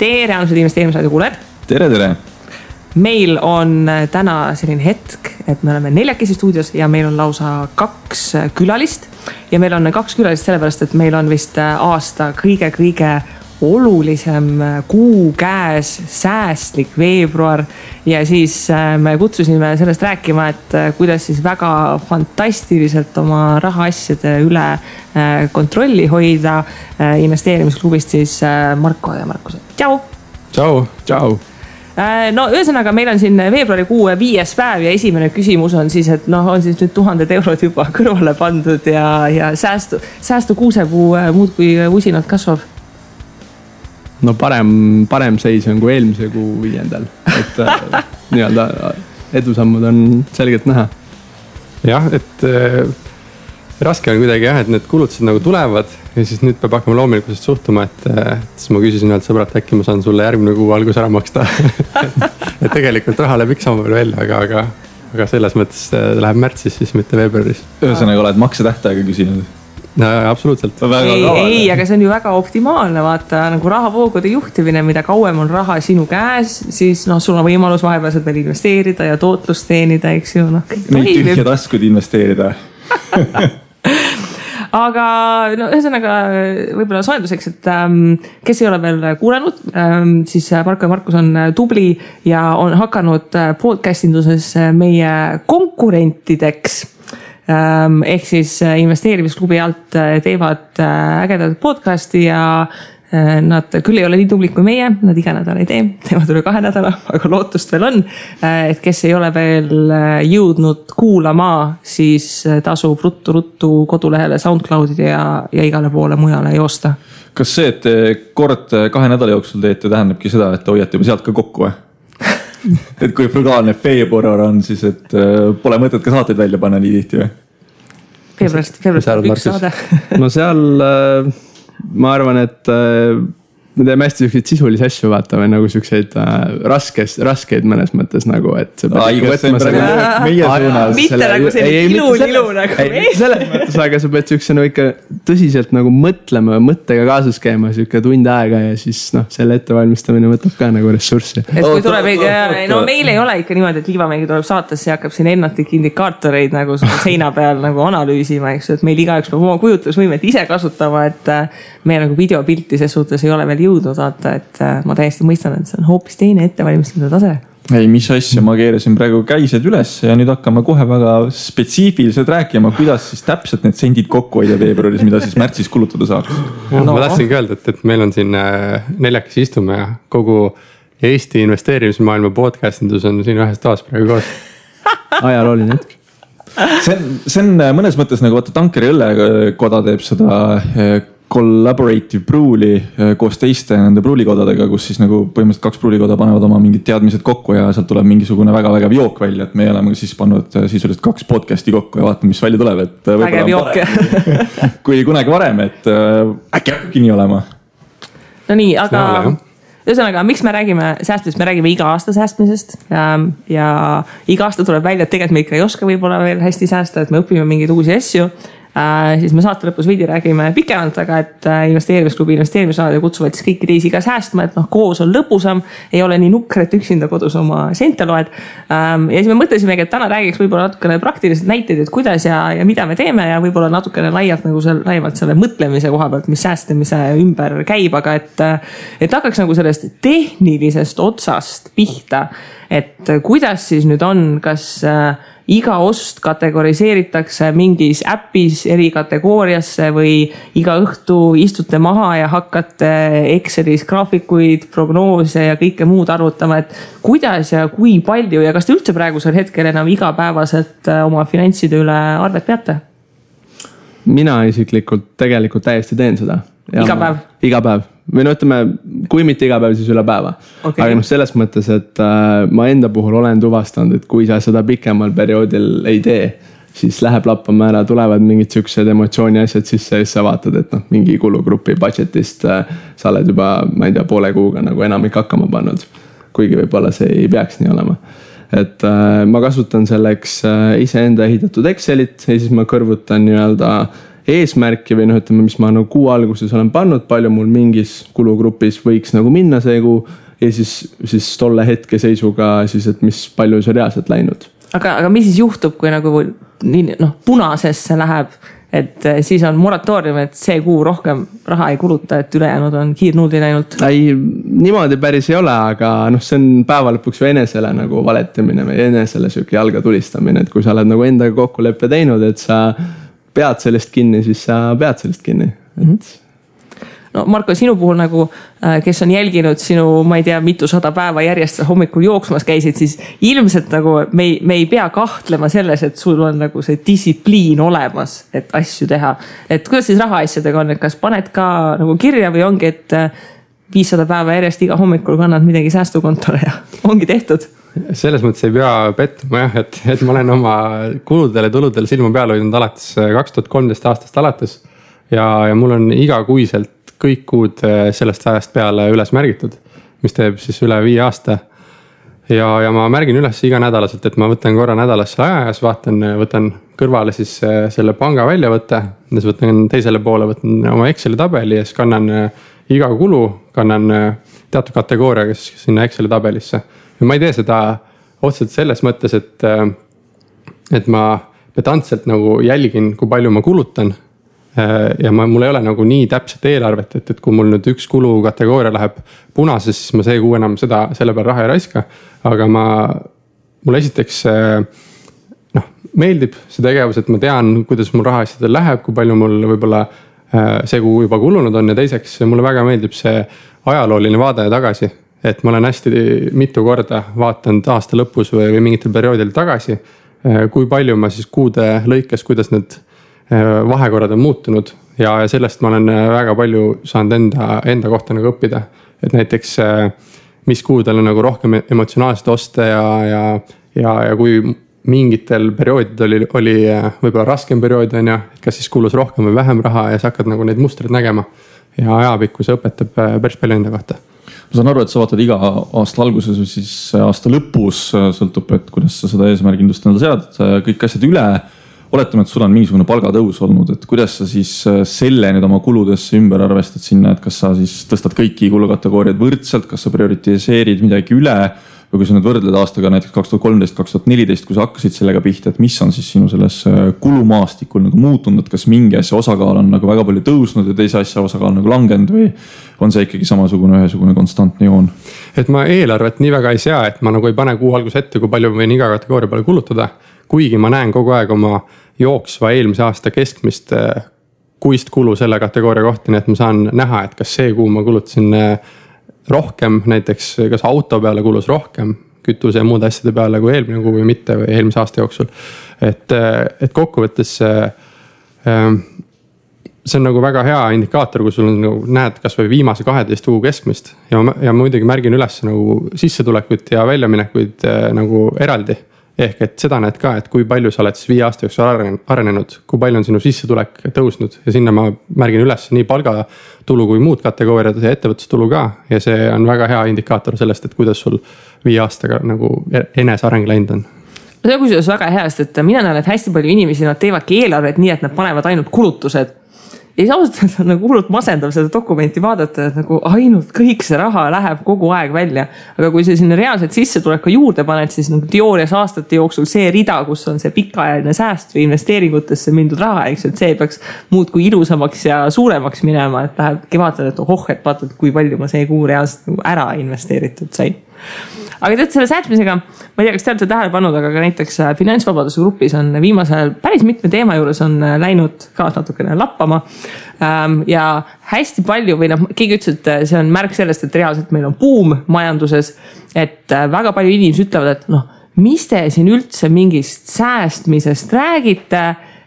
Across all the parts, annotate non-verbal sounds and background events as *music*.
tere, armsad investeerimisraadio kuulajad. tere, tere. meil on täna selline hetk, et me oleme neljakesi stuudios ja meil on lausa kaks külalist. ja meil on kaks külalist sellepärast, et meil on vist aasta kõige-kõige olulisem kuu käes, säästlik veebruar. ja siis me kutsusime sellest rääkima, et kuidas siis väga fantastiliselt oma rahaasjade üle kontrolli hoida. investeerimisklubist siis Marko ja Markus, tšau. tšau, tšau no ühesõnaga, meil on siin veebruarikuu viies päev ja esimene küsimus on siis, et noh, on siis nüüd tuhanded eurod juba kõrvale pandud ja, ja säästu, säästu kuusepuu muudkui usinalt kasvab no parem, parem seis on kui eelmise kuu viiendal, et äh, *laughs* nii-öelda edusammud on selgelt näha. jah, et äh, raske on kuidagi jah, et need kulutused nagu tulevad ja siis nüüd peab hakkama loomulikult suhtuma, et äh, siis ma küsisin ühelt sõbralt, äkki ma saan sulle järgmine kuu algus ära maksta *laughs* et tegelikult raha läheb ikka sama palju välja, aga, aga, aga selles mõttes äh, läheb märtsis siis, mitte veebruaris. ühesõnaga oled maksetähtaega küsinud absoluutselt. ei, ei, aga see on ju väga optimaalne, vaata nagu rahavoogude juhtimine, mida kauem on raha sinu käes, siis noh, sul on võimalus vahepealselt veel investeerida ja tootlust teenida, eks ju, noh. Neid tühje taskuid investeerida *laughs* aga no ühesõnaga võib-olla soojenduseks, et ähm, kes ei ole veel kuulanud ähm,, siis Marko ja Markus on tubli ja on hakanud podcast induses meie konkurentideks. Ehk siis investeerimisklubi alt teevad ägedat podcast'i ja Äh, nad küll ei ole nii tublid kui meie, nad iga nädal ei tee, teevad üle kahe nädala, *laughs* aga lootust veel on. Äh, et kes ei ole veel äh, jõudnud kuulama, siis tasub ruttu-ruttu kodulehele SoundCloudi ja, ja igale poole mujale joosta. kas see, et te kord kahe nädala jooksul teete, tähendabki seda, et te hoiate juba sealt ka kokku või? *laughs* et kui frugaalne veebruar on, siis et pole mõtet ka saateid välja panna nii tihti või? veebruarist, veebruarist üks saade *laughs* no seal äh ma arvan, et äh, me teeme hästi siukseid sisulisi asju, vaata või nagu siukseid äh, raskes, raskeid mõnes mõttes nagu, et. *laughs* mitte nagu selline ilu-lilu nagu. selles mõttes, aga sa pead siukse no ikka tõsiselt nagu mõtlema, mõttega kaasas käima sihuke tund aega ja siis noh, selle ettevalmistamine võtab ka nagu ressurssi. et kui tuleb, no meil ei ole ikka niimoodi, et Liivamägi tuleb saatesse ja hakkab siin ennatlikke indikaatoreid nagu *laughs* seina peal nagu analüüsima, eks ju, et meil igaüks peab oma kujutlusvõimet ise kasutama, et äh, meie nagu videopilti ses suhtes ei ole veel jõudnud vaata, et äh, ma täiesti mõistan, et see on hoopis teine ettevalmistamise tase ei, mis asja, ma keerasin praegu käised üles ja nüüd hakkame kohe väga spetsiifiliselt rääkima, kuidas siis täpselt need sendid kokku hoida veebruaris, mida siis märtsis kulutada saaks. No, ma tahtsingi öelda, et, et meil on siin äh, neljakesi istume ja kogu Eesti investeerimismaailma podcast indus on siin ühes toas praegu koos. *laughs* Ajalooline hetk. See on, see on mõnes mõttes nagu vaata Tankeri õllekoda teeb seda collaborative brew'li äh, koos teiste nende brew'likodadega, kus siis nagu põhimõtteliselt kaks brew'likoda panevad oma mingid teadmised kokku ja sealt tuleb mingisugune väga vägev jook välja, et meie oleme siis pannud äh, sisuliselt kaks podcast'i kokku ja vaatame, mis välja tuleb, et. Äh, vägev jook *laughs* kui kunagi varem, et äkki hakkabki nii olema. no nii, aga ühesõnaga, miks me räägime säästmisest, me räägime iga aasta säästmisest ja, ja iga aasta tuleb välja, et tegelikult me ikka ei oska võib-olla veel hästi säästa, et me õpime mingeid uusi asju siis me saate lõpus veidi räägime pikemalt, aga et äh, investeerimisklubi investeerimisraadio kutsuvad siis kõiki teisi ka säästma, et noh, koos on lõbusam. ei ole nii nukker, et üksinda kodus oma sente loed. Ähm, ja siis me mõtlesimegi, et täna räägiks võib-olla natukene praktilised näiteid, et kuidas ja, ja mida me teeme ja võib-olla natukene laialt nagu seal laiemalt selle mõtlemise koha pealt, mis säästmise ümber käib, aga et. et hakkaks nagu sellest tehnilisest otsast pihta, et kuidas siis nüüd on, kas äh, iga ost kategoriseeritakse mingis äpis eri kategooriasse või iga õhtu istute maha ja hakkate Excelis graafikuid, prognoose ja kõike muud arvutama, et kuidas ja kui palju ja kas te üldse praegusel hetkel enam igapäevaselt äh, oma finantside üle arvet peate? mina isiklikult tegelikult täiesti teen seda. iga päev? iga päev või no ütleme, kui mitte iga päev, siis üle päeva. Okay.. aga noh, selles mõttes, et äh, ma enda puhul olen tuvastanud, et kui sa seda pikemal perioodil ei tee, siis läheb lappama ära, tulevad mingid siuksed emotsiooni asjad sisse ja siis sa vaatad, et noh, mingi kulugrupi budget'ist äh, sa oled juba, ma ei tea, poole kuuga nagu enamik hakkama pannud. kuigi võib-olla see ei peaks nii olema. Et äh, ma kasutan selleks äh, iseenda ehitatud Excelit ja siis ma kõrvutan nii-öelda eesmärki või noh, ütleme, mis ma nagu kuu alguses olen pannud, palju mul mingis kulugrupis võiks nagu minna see kuu. ja siis, siis tolle hetkeseisuga siis, et mis palju see reaalselt läinud. aga, aga mis siis juhtub, kui nagu nii noh, punasesse läheb et eh, siis on moratoorium, et see kuu rohkem raha ei kuluta, et ülejäänud on kiirnuudil ainult. ei, niimoodi päris ei ole, aga noh, see on päeva lõpuks ju enesele nagu valetamine või enesele sihuke jalga tulistamine, et kui sa oled nagu endaga kokkuleppe teinud, et sa pead sellest kinni, siis sa pead sellest kinni, et mm. -hmm no Marko, sinu puhul nagu, äh, kes on jälginud sinu, ma ei tea, mitusada päeva järjest hommikul jooksmas käisid, siis ilmselt nagu me ei, me ei pea kahtlema selles, et sul on nagu see distsipliin olemas, et asju teha. et kuidas siis rahaasjadega on, et kas paned ka nagu kirja või ongi, et äh, viissada päeva järjest iga hommikul kannad midagi säästukontole ja *laughs* ongi tehtud? Selles mõttes ei pea pettuma jah, et, et ma olen oma kuludele-tuludele silma peal hoidnud alates äh, kaks tuhat kolmteist aastast alates. ja, ja mul on igakuiselt kõik kuud eh, sellest ajast peale üles märgitud, mis teeb siis üle viie aasta. ja, ja ma märgin üles iganädalaselt, et ma võtan korra nädalas selle aja ja siis vaatan, võtan kõrvale siis selle panga väljavõtte. siis võtan teisele poole, võtan oma Exceli tabeli ja siis kannan iga kulu, kannan teatud kategooriaga siis sinna Exceli tabelisse. Ma ei tee seda otseselt selles mõttes, et, et ma pedantselt nagu jälgin, kui palju ma kulutan Äh, ja ma, mul ei ole nagu nii täpset eelarvet, et, et kui mul nüüd üks kulukategooria läheb punasesse, siis ma see kuu enam seda, selle peale raha ei raiska. aga ma, mulle esiteks äh, noh, meeldib see tegevus, et ma tean, kuidas mul rahaasjadel läheb, kui palju mul võib-olla äh, see kuu juba kulunud on ja teiseks mulle väga meeldib see ajalooline vaade tagasi. Et ma olen hästi mitu korda vaadanud aasta lõpus või, või mingitel perioodidel tagasi, kui palju ma siis kuude lõikes, kuidas need Äh, vahekorrad on muutunud ja, ja sellest ma olen äh, väga palju saanud enda, enda kohta nagu õppida. et näiteks, mis kuudel on nagu rohkem emotsionaalseid oste ja, ja, ja, ja kui mingitel perioodidel oli, oli võib-olla raskem periood on ju, kas siis kulus rohkem või vähem raha ja sa hakkad nagu neid mustreid nägema. ja ajapikku see õpetab päris palju enda kohta ma saan aru, et sa vaatad iga aasta alguses või siis aasta lõpus, sõltub, et kuidas sa seda eesmärgindlust endale sead, kõik asjad üle. Oletame, et sul on mingisugune palgatõus olnud, et kuidas sa siis äh, selle nüüd oma kuludesse ümber arvestad sinna, et kas sa siis tõstad kõiki kulukategooriaid võrdselt, kas sa prioritiseerid midagi üle? Või kui sa nüüd võrdled aastaga näiteks kaks tuhat kolmteist, kaks tuhat neliteist, kui sa hakkasid sellega pihta, et mis on siis sinu selles äh, kulumaastikul nagu muutunud, et kas mingi asja osakaal on nagu väga palju tõusnud ja teise asja osakaal nagu langenud või on see ikkagi samasugune ühesugune konstantne joon? et ma eelarvet nii väga ei sea, et ma nagu ei pane kuu alguses ette, kui palju ma võin iga kategooria peale kulutada kuigi ma näen kogu aeg oma jooksva eelmise aasta keskmist äh, kuist kulu selle kategooria kohta, nii et ma saan näha, et kas see kuu ma kulutasin äh, rohkem, näiteks kas auto peale kulus rohkem kütuse ja muude asjade peale kui eelmine kuu või mitte või eelmise aasta jooksul. et, äh, et kokkuvõttes see on nagu väga hea indikaator, kui sul on nagu näed kasvõi viimase kaheteist kuu keskmist. Ja, ja ma muidugi märgin üles nagu sissetulekuid ja väljaminekuid nagu eraldi. Ehk et seda näed ka, et kui palju sa oled siis viie aasta jooksul arenenud, kui palju on sinu sissetulek tõusnud. Ja sinna ma märgin üles nii palgatulu kui muud kategooriad ja ettevõtlustulu ka. ja see on väga hea indikaator sellest, et kuidas sul viie aastaga nagu e-, eneseareng läinud on. See on kusjuures väga hea, sest et mina näen, et hästi palju inimesi, nad teevadki eelarvet nii, et nad panevad ainult kulutused ja siis ausalt öeldes on nagu hullult masendav seda dokumenti vaadata, et nagu ainult kõik see raha läheb kogu aeg välja. aga kui sa sinna reaalselt sissetuleku juurde paned, siis nagu teoorias aastate jooksul see rida, kus on see pikaajaline sääst või investeeringutesse mindud raha, eks ju, et see peaks muudkui ilusamaks ja suuremaks minema, et lähebki vaatad, et ohoh, et vaatad, kui palju ma see kuu reaalselt nagu ära investeeritud sain aga tead selle säästmisega, ma ei tea, kas te olete tähele pannud, aga ka näiteks äh, finantsvabaduse grupis on viimasel ajal päris mitme teema juures on äh, läinud ka natukene lappama. Ähm, ja hästi palju või noh, keegi ütles, et äh, see on märk sellest, et reaalselt meil on buum majanduses. et väga palju inimesi ütlevad, et noh, mis te siin üldse mingist säästmisest räägite,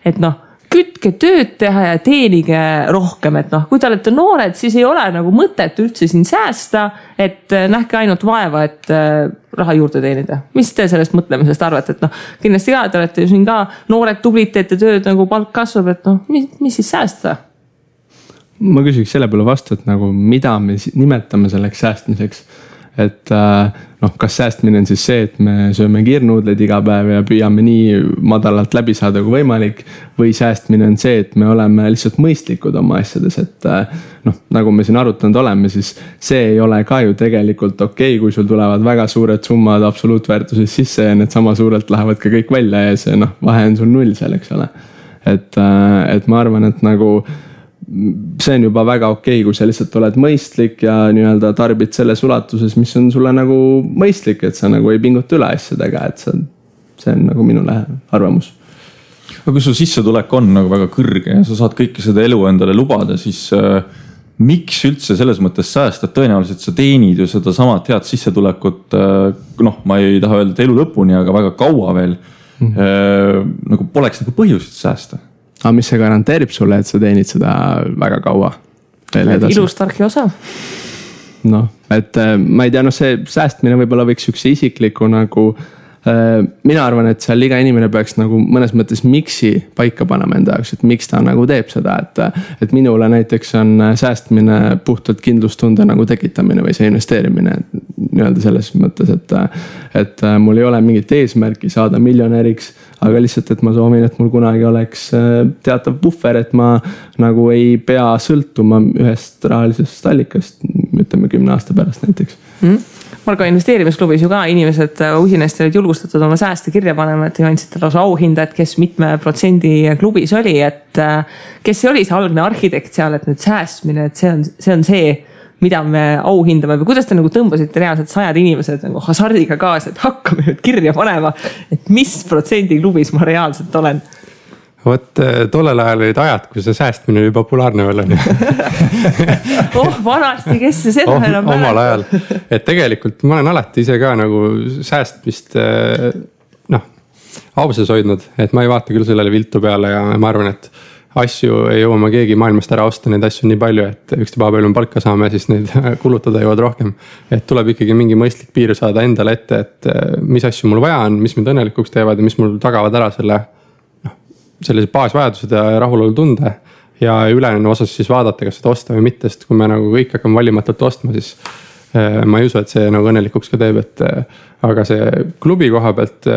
et noh kütke tööd teha ja teenige rohkem, et noh, kui te olete noored, siis ei ole nagu mõtet üldse siin säästa. et äh, nähke ainult vaeva, et äh, raha juurde teenida. mis te sellest mõtlemisest arvate, et noh, kindlasti ka, te olete ju siin ka noored, tublid, teete tööd nagu palk kasvab, et noh, mis, mis siis säästa? ma küsiks selle peale vastu, et nagu mida me nimetame selleks säästmiseks et äh, noh, kas säästmine on siis see, et me sööme kiirnuudleid iga päev ja püüame nii madalalt läbi saada kui võimalik. või säästmine on see, et me oleme lihtsalt mõistlikud oma asjades, et äh, noh, nagu me siin arutanud oleme, siis see ei ole ka ju tegelikult okei okay,, kui sul tulevad väga suured summad absoluutväärtuses sisse ja need sama suurelt lähevad ka kõik välja ja see noh, vahe on sul null seal, eks ole. et, et ma arvan, et nagu see on juba väga okei okay,, kui sa lihtsalt oled mõistlik ja nii-öelda tarbid selles ulatuses, mis on sulle nagu mõistlik, et sa nagu ei pinguta üle asjadega, et see on, see on nagu minu arvamus. aga kui su sissetulek on nagu väga kõrge ja sa saad kõike seda elu endale lubada, siis äh, miks üldse selles mõttes säästa, tõenäoliselt sa teenid ju sedasamat head sissetulekut äh,. noh, ma ei taha öelda, et elu lõpuni, aga väga kaua veel mm. -hmm. Äh, nagu poleks nagu põhjust säästa aga mis see garanteerib sulle, et sa teenid seda väga kaua? ilus, tark ja osav. noh, et äh, ma ei tea, noh, see säästmine võib-olla võiks sihukese isikliku nagu äh, mina arvan, et seal iga inimene peaks nagu mõnes mõttes miks'i paika panema enda jaoks, et miks ta nagu teeb seda, et. et minule näiteks on säästmine puhtalt kindlustunde nagu tekitamine või see investeerimine nii-öelda selles mõttes, et. et mul ei ole mingit eesmärki saada miljonäriks aga lihtsalt, et ma soovin, et mul kunagi oleks äh, teatav puhver, et ma nagu ei pea sõltuma ühest rahalisest allikast, ütleme kümne aasta pärast näiteks mm.. Margo investeerimisklubis ju ka inimesed äh, usinasti olid julgustatud oma sääste kirja panema, et andsite lausa auhinda, et kes mitme protsendi klubis oli, et äh, kes oli see algne arhitekt seal, et nüüd säästmine, et see on, see on see mida me auhindame. Või kuidas te nagu tõmbasite reaalselt sajad inimesed nagu hasardiga kaasa, et hakkame nüüd kirja panema, et mis protsendi klubis ma reaalselt olen vot eh, tollel ajal olid ajad, kui see säästmine oli populaarne veel on ju *laughs* oh vanasti, kes see seda oh, enam mäletab. omal ajal, et tegelikult ma olen alati ise ka nagu säästmist eh, noh, ausas hoidnud, et ma ei vaata küll sellele viltu peale ja ma arvan, et asju ei jõua me keegi maailmast ära osta, neid asju on nii palju, et ükstapuha palju me palka saame, siis neid *laughs* kulutada jõuad rohkem. et tuleb ikkagi mingi mõistlik piir saada endale ette, et eh, mis asju mul vaja on, mis mind õnnelikuks teevad ja mis mul tagavad ära selle. Sellised baasvajadused ja rahulolutunde ja ülejäänu osas siis vaadata, kas seda osta või mitte, sest kui me nagu kõik hakkame valimatult ostma, siis eh, ma ei usu, et see nagu õnnelikuks ka teeb, et eh, aga see klubi koha pealt,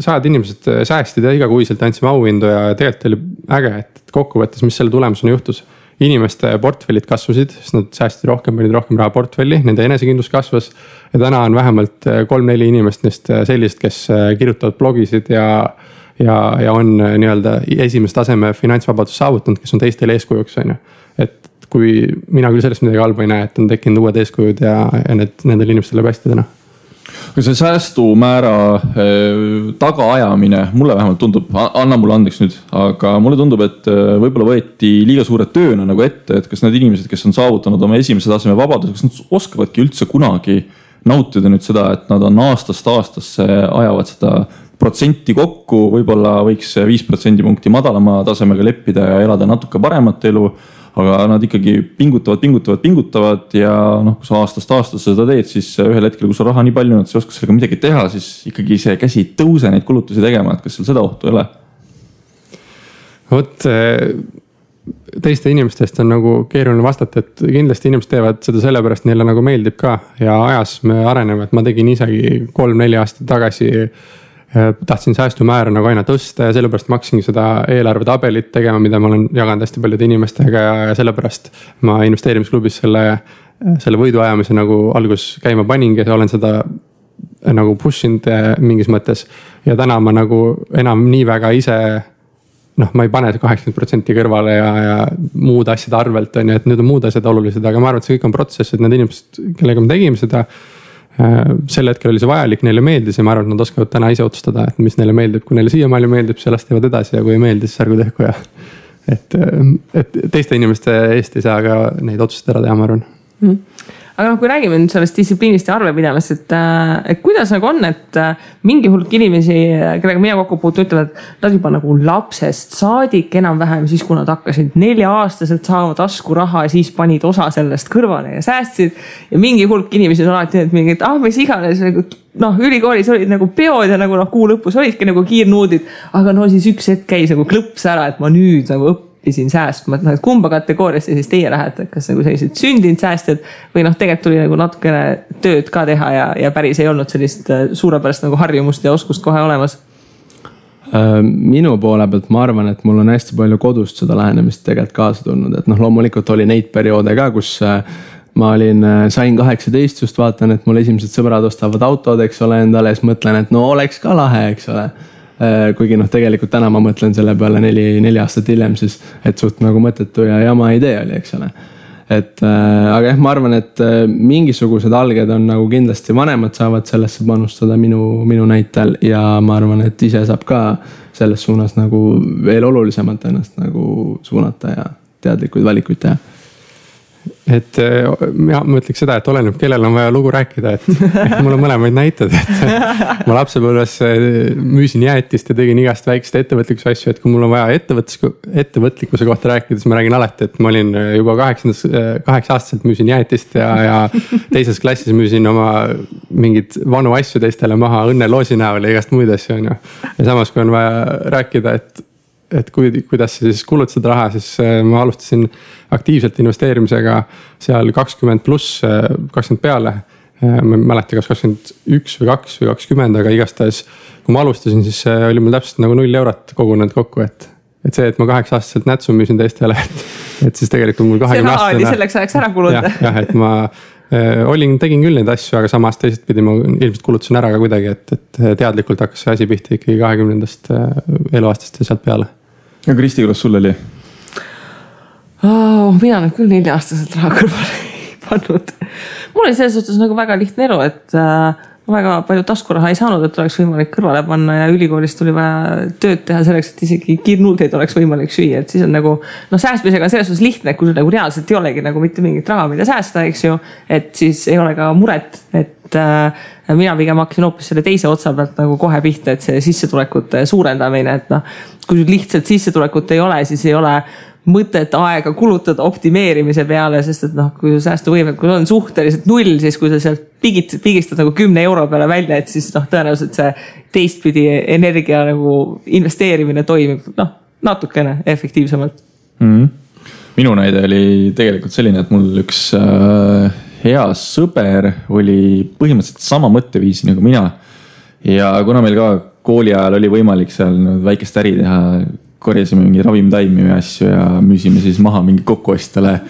sajad inimesed säästsid ja igakuiselt andsime auhindu ja tegelikult oli äge, et kokkuvõttes, mis selle tulemusena juhtus? inimeste portfellid kasvasid, sest nad säästsid rohkem, panid rohkem raha portfelli, nende enesekindlus kasvas. ja täna on vähemalt äh, kolm-neli inimest neist sellised, kes kirjutavad blogisid ja, ja, ja on nii-öelda esimese taseme finantsvabadust saavutanud, kes on teistele eeskujuks, on ju. et kui mina küll sellest midagi halba ei näe, et on tekkinud uued eeskujud ja, ja need, nendel inimestel läheb hästi täna aga see säästumäära eh, tagaajamine, mulle vähemalt tundub, anna mulle andeks nüüd, aga mulle tundub, et eh, võib-olla võeti liiga suure tööna nagu ette, et kas need inimesed, kes on saavutanud oma esimese taseme vabaduse, kas nad oskavadki üldse kunagi nautida nüüd seda, et nad on aastast aastasse ajavad seda protsenti kokku, võib-olla võiks viis protsendipunkti madalama tasemega leppida ja elada natuke paremat elu aga nad ikkagi pingutavad, pingutavad, pingutavad ja noh, kui sa aastast aastasse seda teed, siis ühel hetkel, kui sul raha nii palju on, et sa ei oska sellega midagi teha, siis ikkagi see käsi ei tõuse neid kulutusi tegema, et kas seal seda ohtu ei ole? vot teiste inimeste eest on nagu keeruline vastata, et kindlasti inimesed teevad seda sellepärast, neile nagu meeldib ka ja ajas me areneme, et ma tegin isegi kolm-neli aastat tagasi tahtsin säästumäära nagu aina tõsta ja sellepärast ma hakkasingi seda eelarvetabelit tegema, mida ma olen jaganud hästi paljude inimestega ja, sellepärast ma investeerimisklubis selle, selle võiduajamise nagu alguses käima paningi ja olen seda nagu push inud eh, mingis mõttes. ja täna ma nagu enam nii väga ise noh, ma ei pane kaheksakümmend protsenti kõrvale ja, ja muude asjade arvelt on ju, et need on muud asjad olulised, aga ma arvan, et see kõik on protsess, et need inimesed, kellega me tegime seda Äh, sel hetkel oli see vajalik, neile meeldis ja ma arvan, et nad oskavad täna ise otsustada, et mis neile meeldib, kui neile siiamaani meeldib, siis las teevad edasi ja kui ei meeldi, siis ärgu tehku ja. et, äh, et teiste inimeste eest ei saa ka neid otsuseid ära teha, ma arvan. Mm aga noh, kui räägime nüüd sellest distsipliinist ja arvepidamisest, et, äh, et kuidas nagu on, et äh, mingi hulk inimesi, kellega mina kokku puutun, ütlevad, nad juba nagu lapsest saadik enam-vähem siis, kui nad hakkasid nelja-aastaselt saama taskuraha, siis panid osa sellest kõrvale ja säästsid. ja mingi hulk inimesi on alati need mingid, ah mis iganes nagu noh, ülikoolis olid nagu peod ja nagu noh, kuu lõpus olidki nagu kiirnuudid. aga no siis üks hetk käis nagu klõps ära, et ma nüüd nagu õpin õppisin säästma, et noh, et kumba kategooriasse siis teie lähete, et kas nagu sellised sündinud säästjad või noh, tegelikult tuli nagu natukene tööd ka teha ja, ja päris ei olnud sellist äh, suurepärast nagu harjumust ja oskust kohe olemas. Äh, minu poole pealt ma arvan, et mul on hästi palju kodust seda lähenemist tegelikult kaasa tulnud, et noh, loomulikult oli neid perioode ka, kus ma olin, sain kaheksateist, just vaatan, et mul esimesed sõbrad ostavad autod, eks ole, endale, siis mõtlen, et no oleks ka lahe, eks ole. Äh, kuigi noh, tegelikult täna ma mõtlen selle peale neli, neli aastat hiljem siis, et suht nagu mõttetu ja jama idee oli, eks ole. et äh, aga jah, ma arvan, et äh, mingisugused alged on nagu kindlasti vanemad saavad sellesse panustada minu, minu näitel ja ma arvan, et ise saab ka selles suunas nagu veel olulisemalt ennast nagu suunata ja teadlikuid valikuid teha et ja ma ütleks seda, et oleneb, kellel on vaja lugu rääkida, et, et mul on mõlemaid näiteid, et *laughs* ma lapsepõlves äh, müüsin jäätist ja tegin igast väikseid ettevõtlikkuse asju, et kui mul on vaja ettevõttes, ettevõtlikkuse kohta rääkida, siis ma räägin alati, et ma olin äh, juba kaheksandas, kaheksa aastaselt müüsin jäätist ja, ja teises klassis müüsin oma mingeid vanu asju teistele maha õnneloosi näol ja igast muid asju, on ju. ja samas, kui on vaja rääkida, et et kui, kuidas sa siis kulutad raha, siis äh, ma alustasin aktiivselt investeerimisega seal kakskümmend pluss, äh, kakskümmend peale. Äh, ma ei mäleta, kas kakskümmend üks või kaks või kakskümmend, aga igastahes kui ma alustasin, siis oli mul täpselt nagu null eurot kogunenud kokku, et. et see, et ma kaheksa aastaselt nätsu müüsin teistele, et, et siis tegelikult mul kahekümne aastane. selleks ajaks ära kulunud. jah, et ma olin, tegin küll neid asju, aga samas teisest pidi ma ilmselt kulutasin ära ka kuidagi, et, et teadlikult hakkas see asi pihta ikkagi kahekümnendast eluaastast ja sealt peale ja Kristi, kuidas sul oli oh,? mina nüüd küll nelja-aastaselt raha kõrvale *laughs* ei pannud. mul oli selles suhtes nagu väga lihtne elu, et äh, väga palju taskuraha ei saanud, et oleks võimalik kõrvale panna ja ülikoolis tuli vaja tööd teha selleks, et isegi kiirnuudleid oleks võimalik süüa, et siis on nagu. noh, säästmisega on selles suhtes lihtne, kui sul nagu reaalselt ei olegi nagu mitte mingit raha, mida säästa, eks ju. et siis ei ole ka muret, et äh, mina pigem hakkasin hoopis selle teise otsa pealt nagu kohe pihta, et see sissetulekute suurendamine, et noh. kui sul lihtsalt sissetulekut ei ole, siis ei ole mõtet aega kulutada optimeerimise peale, sest et noh, kui säästuvõimekus on suhteliselt null, siis kui sa sealt pigid, pigistad nagu kümne euro peale välja, et siis noh, tõenäoliselt see teistpidi energia nagu investeerimine toimib noh, natukene efektiivsemalt mm. -hmm. minu näide oli tegelikult selline, et mul üks äh, hea sõber oli põhimõtteliselt sama mõtteviisi nagu mina. ja kuna meil ka kooli ajal oli võimalik seal väikest äri teha korjasime mingi ravimtaimi või asju ja müüsime siis maha mingi kokkuostjale.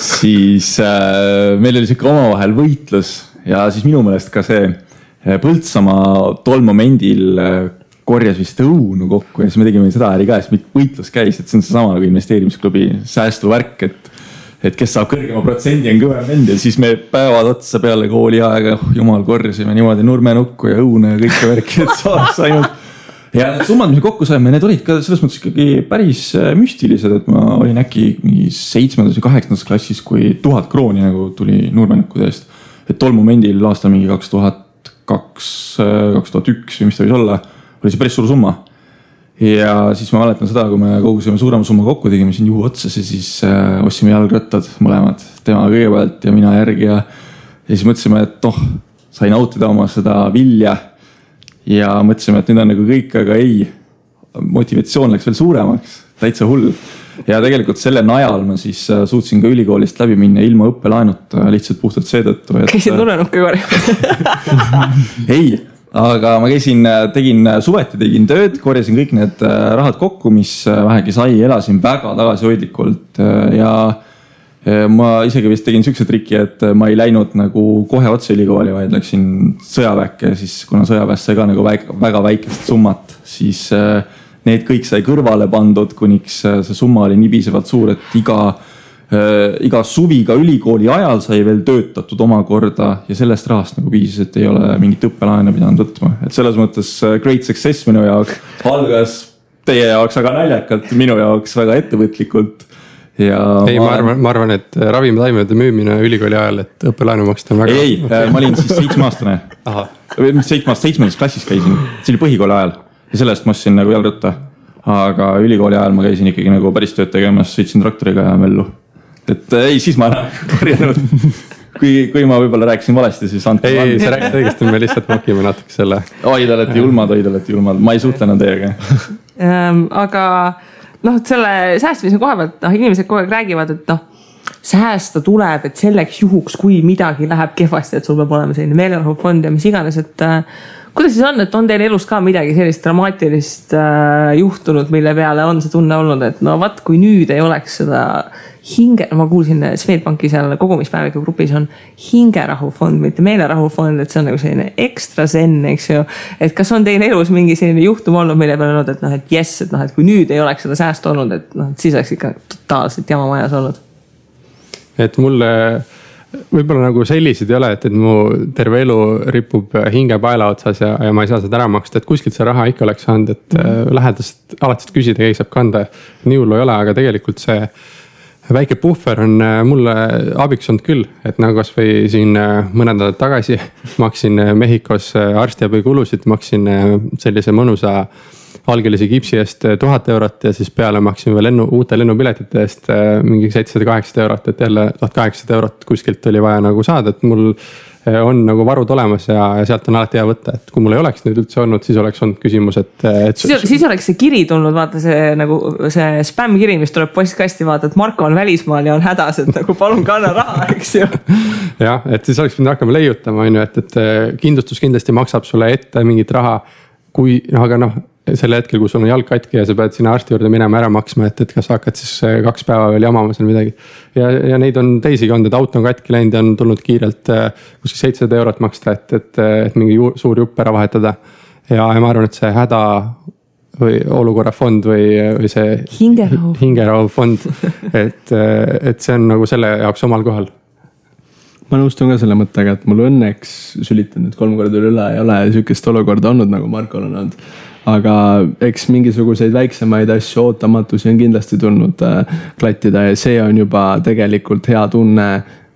siis äh, meil oli sihuke omavahel võitlus ja siis minu meelest ka see äh, Põltsamaa tol momendil äh, korjas vist õunu kokku ja siis me tegime seda äri ka, siis võitlus käis, et see on seesama nagu investeerimisklubi säästuvärk, et et kes saab kõrgema protsendi, on kõvem vend ja siis me päevad otsa peale kooliaega, oh jumal, korjasime niimoodi nurmenukku ja õune ja kõike värki, et saaks ainult ja need summad, mis me kokku saime, need olid ka selles mõttes ikkagi päris äh, müstilised, et ma olin äkki mingi seitsmendas või kaheksandas klassis, kui tuhat krooni nagu tuli nurmenukkude eest. et tol momendil aastal mingi kaks tuhat kaks, äh, kaks tuhat üks või mis ta võis olla, oli see päris suur summa. ja siis ma mäletan seda, kui me kogusime suurema summa kokku, tegime siin juhu otsas ja siis äh, ostsime jalgrattad mõlemad, tema kõigepealt ja mina järgi ja. ja siis mõtlesime, et noh, sai nautida oma seda vilja ja mõtlesime, et nüüd on nagu kõik, aga ei. motivatsioon läks veel suuremaks, täitsa hull. ja tegelikult selle najal ma siis äh, suutsin ka ülikoolist läbi minna ilma õppelaenuta lihtsalt puhtalt seetõttu, et. käisid nulenukke korjamas *laughs* ei, aga ma käisin, äh, tegin äh, suveti, tegin tööd, korjasin kõik need rahad kokku, mis vähegi sai, elasin väga tagasihoidlikult ja Äh, ma isegi vist tegin siukse triki, et äh, ma ei läinud nagu kohe otse ülikooli, vaid läksin sõjaväkke, siis kuna sõjaväes sai ka nagu väga, väga väikest summat, siis äh, need kõik sai kõrvale pandud, kuniks see summa oli nii piisavalt suur, et iga iga suvi ka ülikooli ajal sai veel töötatud omakorda ja sellest rahast nagu piisas, et ei ole mingit õppelaenu pidanud võtma, et selles mõttes great success minu jaoks algas teie jaoks väga naljakalt, minu jaoks väga ettevõtlikult ja. ei, ma arvan, ma arvan, et äh, ravimitaimede müümine ülikooli ajal, et õppelaenu maksta on väga. ei, ei okay., ma olin siis seitsmeaastane. või mis seitsme aasta, seitsmendas klassis käisin, see oli põhikooli ajal ja selle eest ma ostsin nagu jalgratta. aga ülikooli ajal ma käisin ikkagi nagu päris tööd tegemas, sõitsin traktoriga ja möllu. et äh, ei, siis ma ära *laughs* korjanud kui, kui ma võib-olla rääkisin valesti, siis andke. ei, ei, sa rääkisid õigesti, me lihtsalt mokime natuke selle. oi, te olete julmad, oi, te olete julmad, ma ei suhtle enam teiega ähm, aga noh, selle säästmise koha pealt, noh, inimesed kogu aeg räägivad, et noh säästa tuleb, et selleks juhuks, kui midagi läheb kehvasti, et sul peab olema selline meelerahufond ja mis iganes, et äh, kuidas siis on, et on teil elus ka midagi sellist dramaatilist äh, juhtunud, mille peale on see tunne olnud, et no vot, kui nüüd ei oleks seda hinge, ma kuulsin Swedbanki seal kogumispäeviku grupis on hingerahufond, mitte meelerahufond, et see on nagu selline ekstra zen, eks ju. et kas on teil elus mingi selline juhtum olnud, mille peale olnud, et noh, et jess, et noh, et kui nüüd ei oleks seda säästu olnud, et noh, siis oleks ikka totaalselt jama majas olnud. et mulle võib-olla nagu selliseid ei ole, et, et mu terve elu ripub hinge paela otsas ja, ja ma ei saa seda ära maksta, et kuskilt see raha ikka oleks saanud, et mm -hmm. lähedast alati saad küsida, keegi saab kanda. nii hullu ei ole, aga tegelikult see väike puhver on äh, mulle abiks olnud küll, et nagu kasvõi siin äh, mõned nädalad tagasi *laughs* maksin Mehhikos arstiabi kulusid, maksin sellise mõnusa algelise kipsi eest eh, tuhat eurot ja siis peale maksin veel lennu, uute lennupiletite eest eh, mingi seitsesada, kaheksasada eurot, et jälle tuhat kaheksasada eurot kuskilt oli vaja nagu saada, et mul eh, on nagu varud olemas ja, ja sealt on alati hea võtta, et kui mul ei oleks neid üldse olnud, siis oleks olnud küsimus, et, et. siis, siis oleks see kiri tulnud, vaata see nagu see spämmkiri, mis tuleb postkasti, vaata, et Marko on välismaal ja on hädas, et nagu palun kanna raha, eks ju. *laughs* jah, et siis oleks pidanud hakkama leiutama, on ju, et, et kindlustus kindlasti maksab sulle ette mingit raha. kui noh, aga noh sel hetkel, kui sul on jalg katki ja sa pead sinna arsti juurde minema ära maksma, et, et kas sa hakkad siis äh, kaks päeva veel jamama seal midagi. ja, ja neid on teisigi olnud, et auto on katki läinud ja on tulnud kiirelt äh, kuskil seitsesada eurot maksta, et, et, et mingi ju, suur jupp ära vahetada. ja, ja ma arvan, et see häda või olukorrafond või, või see hingerahu, hingerahufond, et, et see on nagu selle jaoks omal kohal ma nõustun ka selle mõttega, et mul õnneks sülitan nüüd kolm korda üle ei ole sihukest olukorda olnud, nagu Markol on olnud aga eks mingisuguseid väiksemaid asju, ootamatusi on kindlasti tulnud äh, klattida ja see on juba tegelikult hea tunne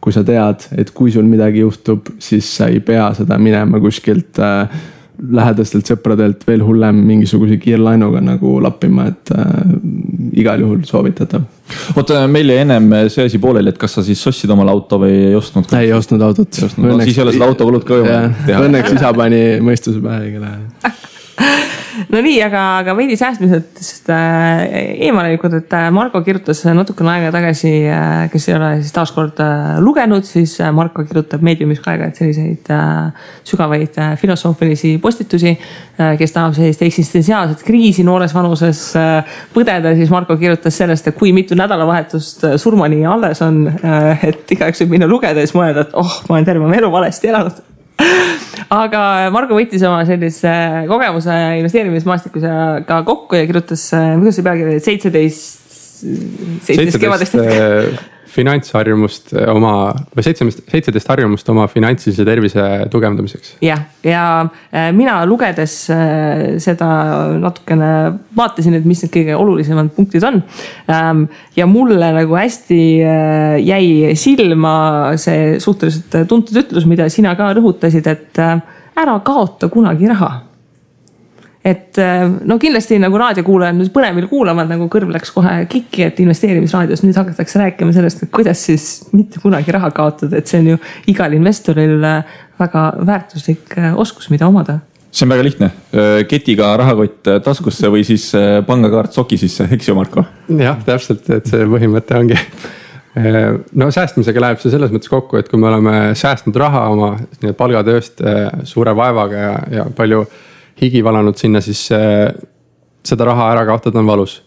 kui sa tead, et kui sul midagi juhtub, siis sa ei pea seda minema kuskilt äh, lähedastelt sõpradelt veel hullem mingisuguse kiirlaenuga nagu lappima, et äh, igal juhul soovitatav. oota, meil jäi ennem see asi pooleli, et kas sa siis ostsid omale auto või ei ostnud? ei ostnud autot. No, siis ei ole seda autokulud ka ju. õnneks isa pani mõistuse pähe õigel *laughs* ajal no nii, aga, aga veidi säästmisest äh, eemale lükkud, et äh, Marko kirjutas natukene aega tagasi, äh, kes ei ole siis taaskord lugenud, siis Marko kirjutab Mediumis ka aeg-ajalt selliseid sügavaid filosoofilisi postitusi. kes tahab sellist eksistentsiaalset kriisi noores vanuses põdeda, siis Marko kirjutas sellest, et kui mitu nädalavahetust surmani alles on. et igaüks võib minna lugeda ja siis mõelda, et oh, ma olen terve oma elu valesti elanud *laughs* aga Margo võttis oma sellise kogemuse investeerimismaastikkusega kokku ja kirjutas, kuidas see pealkiri oli, seitseteist, seitseteist kevadest. äh, finantsharjumust eh, oma või seitseteist, seitseteist harjumust oma finantsilise tervise tugevdamiseks. jah, ja eh, mina lugedes eh, seda natukene vaatasin, et mis need kõige olulisemad punktid on. Ehm, ja mulle nagu hästi jäi silma see suhteliselt tuntud ütlus, mida sina ka rõhutasid, et ära kaota kunagi raha et äh, no kindlasti nagu raadiokuulajad nüüd põnevil kuulavad, nagu kõrv läks kohe kikki, et investeerimisraadios nüüd hakatakse rääkima sellest, et kuidas siis mitte kunagi raha kaotada, et see on ju igal investoril äh, väga väärtuslik äh, oskus, mida omada. See on väga lihtne, ketiga rahakott taskusse või siis pangakaart soki sisse, eks ju, Marko? jah, täpselt, et see põhimõte ongi. No säästmisega läheb see selles mõttes kokku, et kui me oleme säästnud raha oma palgatööst suure vaevaga ja, ja palju higi valanud sinna, siis äh, seda raha ära kaotada on valus.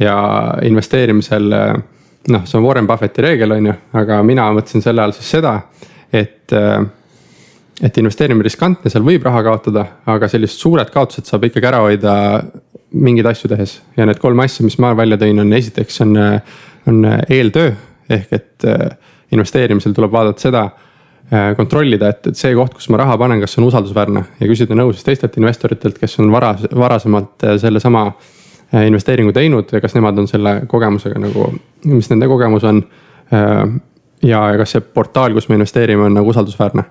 ja investeerimisel, äh, noh, see on Warren Buffetti reegel, on ju, aga mina mõtlesin selle all siis seda, et äh, et investeerimine riskantne, seal võib raha kaotada, aga sellised suured kaotused saab ikkagi ära hoida mingeid asju tehes. ja need kolm asja, mis ma välja tõin, on esiteks on, on eeltöö ehk et investeerimisel tuleb vaadata seda kontrollida, et, et see koht, kus ma raha panen, kas on usaldusväärne ja küsida nõu siis teistelt investoritelt, kes on varas, varasemalt äh, sellesama äh, investeeringu teinud ja kas nemad on selle kogemusega nagu, mis nende kogemus on. ja kas see portaal, kus me investeerime, on nagu usaldusväärne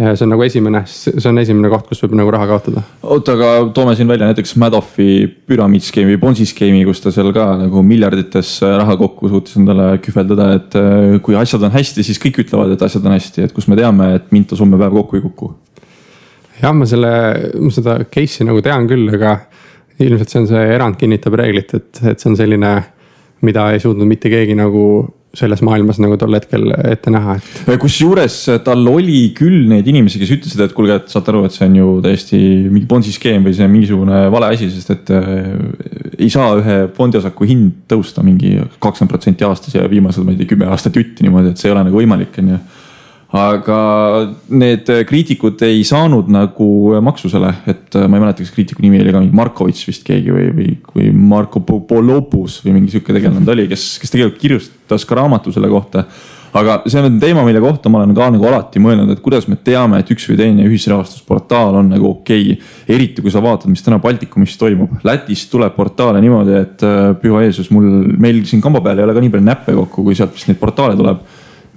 see on nagu esimene, see on esimene koht, kus võib nagu raha kaotada. oota, aga toome siin välja näiteks Madoffi püramiidskeemi, Bonsi skeemi, kus ta seal ka nagu miljardites raha kokku suutis endale kühveldada, et äh, kui asjad on hästi, siis kõik ütlevad, et asjad on hästi, et kus me teame, et Mintos hommepäev kokku ei kuku. jah, ma selle, ma seda case'i nagu tean küll, aga ilmselt see on see erand kinnitab reeglit, et, et see on selline, mida ei suutnud mitte keegi nagu selles maailmas nagu tol hetkel ette näha, et. kusjuures tal oli küll neid inimesi, kes ütlesid, et kuulge, et saate aru, et see on ju täiesti mingi Bonsi skeem või see on mingisugune vale asi, sest et äh, ei saa ühe fondiosaku hind tõusta mingi kakskümmend protsenti aastas ja viimased, ma ei tea, kümme aastat jutti niimoodi, et see ei ole nagu võimalik, on ju aga need kriitikud ei saanud nagu maksusele, et ma ei mäleta, kas kriitiku nimi oli ka mingi Markovitš vist keegi või, või, või Marko Polopus või mingi sihuke tegelane ta oli, kes, kes tegelikult kirjutas ka raamatu selle kohta. aga see on teema, mille kohta ma olen ka nagu alati mõelnud, et kuidas me teame, et üks või teine ühisrahastusportaal on nagu okei okay.. eriti kui sa vaatad, mis täna Baltikumis toimub. Lätist tuleb portaale niimoodi, et äh, püha Jeesus, mul, meil siin kamba peal ei ole ka nii palju näppe kokku, kui sealt vist neid portaale tuleb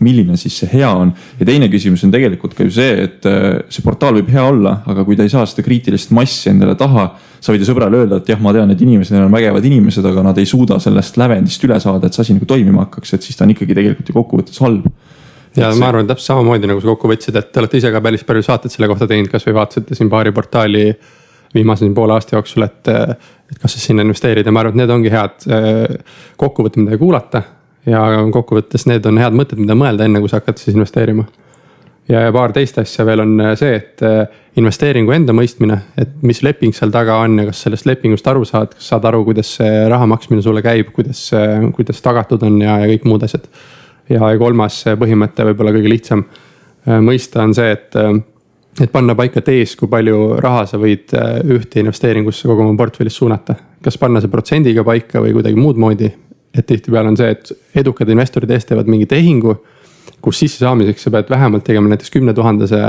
milline siis see hea on. ja teine küsimus on tegelikult ka ju see, et äh, see portaal võib hea olla, aga kui ta ei saa seda kriitilist massi endale taha. sa võid ju sõbrale öelda, et jah, ma tean, et inimesed on vägevad inimesed, aga nad ei suuda sellest lävendist üle saada, et see asi nagu toimima hakkaks, et siis ta on ikkagi tegelikult ju kokkuvõttes halb ja see... ma arvan täpselt samamoodi nagu sa kokku võtsid, et te olete ise ka päris palju saateid selle kohta teinud, kasvõi vaatasite siin paari portaali viimase poole aasta jooksul, et, et kas siis sinna investeerida, ma arvan, et need ongi head äh, kokkuvõtted, mida kuulata ja kokkuvõttes need on head mõtted, mida mõelda, enne kui sa hakkad siis investeerima. ja paar teist asja veel on äh, see, et äh, investeeringu enda mõistmine, et mis leping seal taga on ja kas sellest lepingust aru saad, kas saad aru, kuidas see raha maksmine sulle käib, kuidas, kuidas tagatud on ja, ja kõik muud asjad. ja kolmas põhimõte, võib-olla kõige lihtsam äh, mõista on see, et et panna paika tees, kui palju raha sa võid ühte investeeringusse kogu oma portfellis suunata. kas panna see protsendiga paika või kuidagi muud moodi, et tihtipeale on see, et edukad investorid ees teevad mingi tehingu, kus sissesaamiseks sa pead vähemalt tegema näiteks kümne tuhandese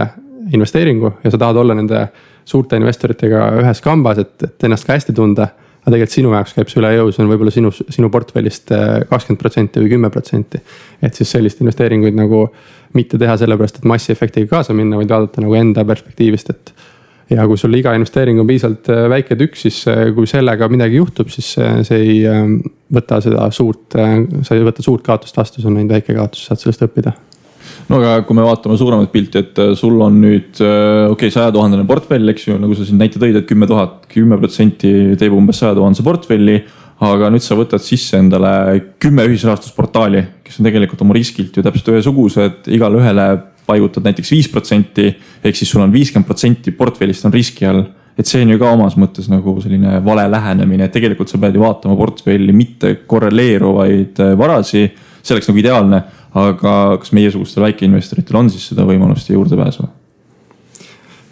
investeeringu ja sa tahad olla nende suurte investoritega ühes kambas, et, et ennast ka hästi tunda. aga tegelikult sinu jaoks käib see üle jõu, see on võib-olla sinu, sinu portfellist äh, kakskümmend protsenti või kümme protsenti. et siis selliseid investeeringuid nagu mitte teha sellepärast, et massiefektiga kaasa minna, vaid vaadata nagu enda perspektiivist, et ja kui sul iga investeering on piisavalt äh, väike tükk, siis äh, kui sellega midagi juhtub, siis äh, see ei võta seda suurt, sa ei võta suurt kaotust vastu, see on ainult väike kaotus, saad sellest õppida no aga kui me vaatame suuremat pilti, et sul on nüüd okei okay,, sajatuhandene portfell, eks ju, nagu sa siin näite tõid, et kümme tuhat, kümme protsenti teeb umbes saja tuhandese portfelli. aga nüüd sa võtad sisse endale kümme ühisrahastusportaali, kes on tegelikult oma riskilt ju täpselt ühesugused, igale ühele paigutad näiteks viis protsenti, ehk siis sul on viiskümmend protsenti portfellist on riski all. et see on ju ka omas mõttes nagu selline vale lähenemine, et tegelikult sa pead ju vaatama portfelli mitte korreleeruvaid äh, varasi. see oleks nagu ideaalne, aga kas meiesugustel väikeinvestoritel on siis seda võimalust ja juurdepääsu?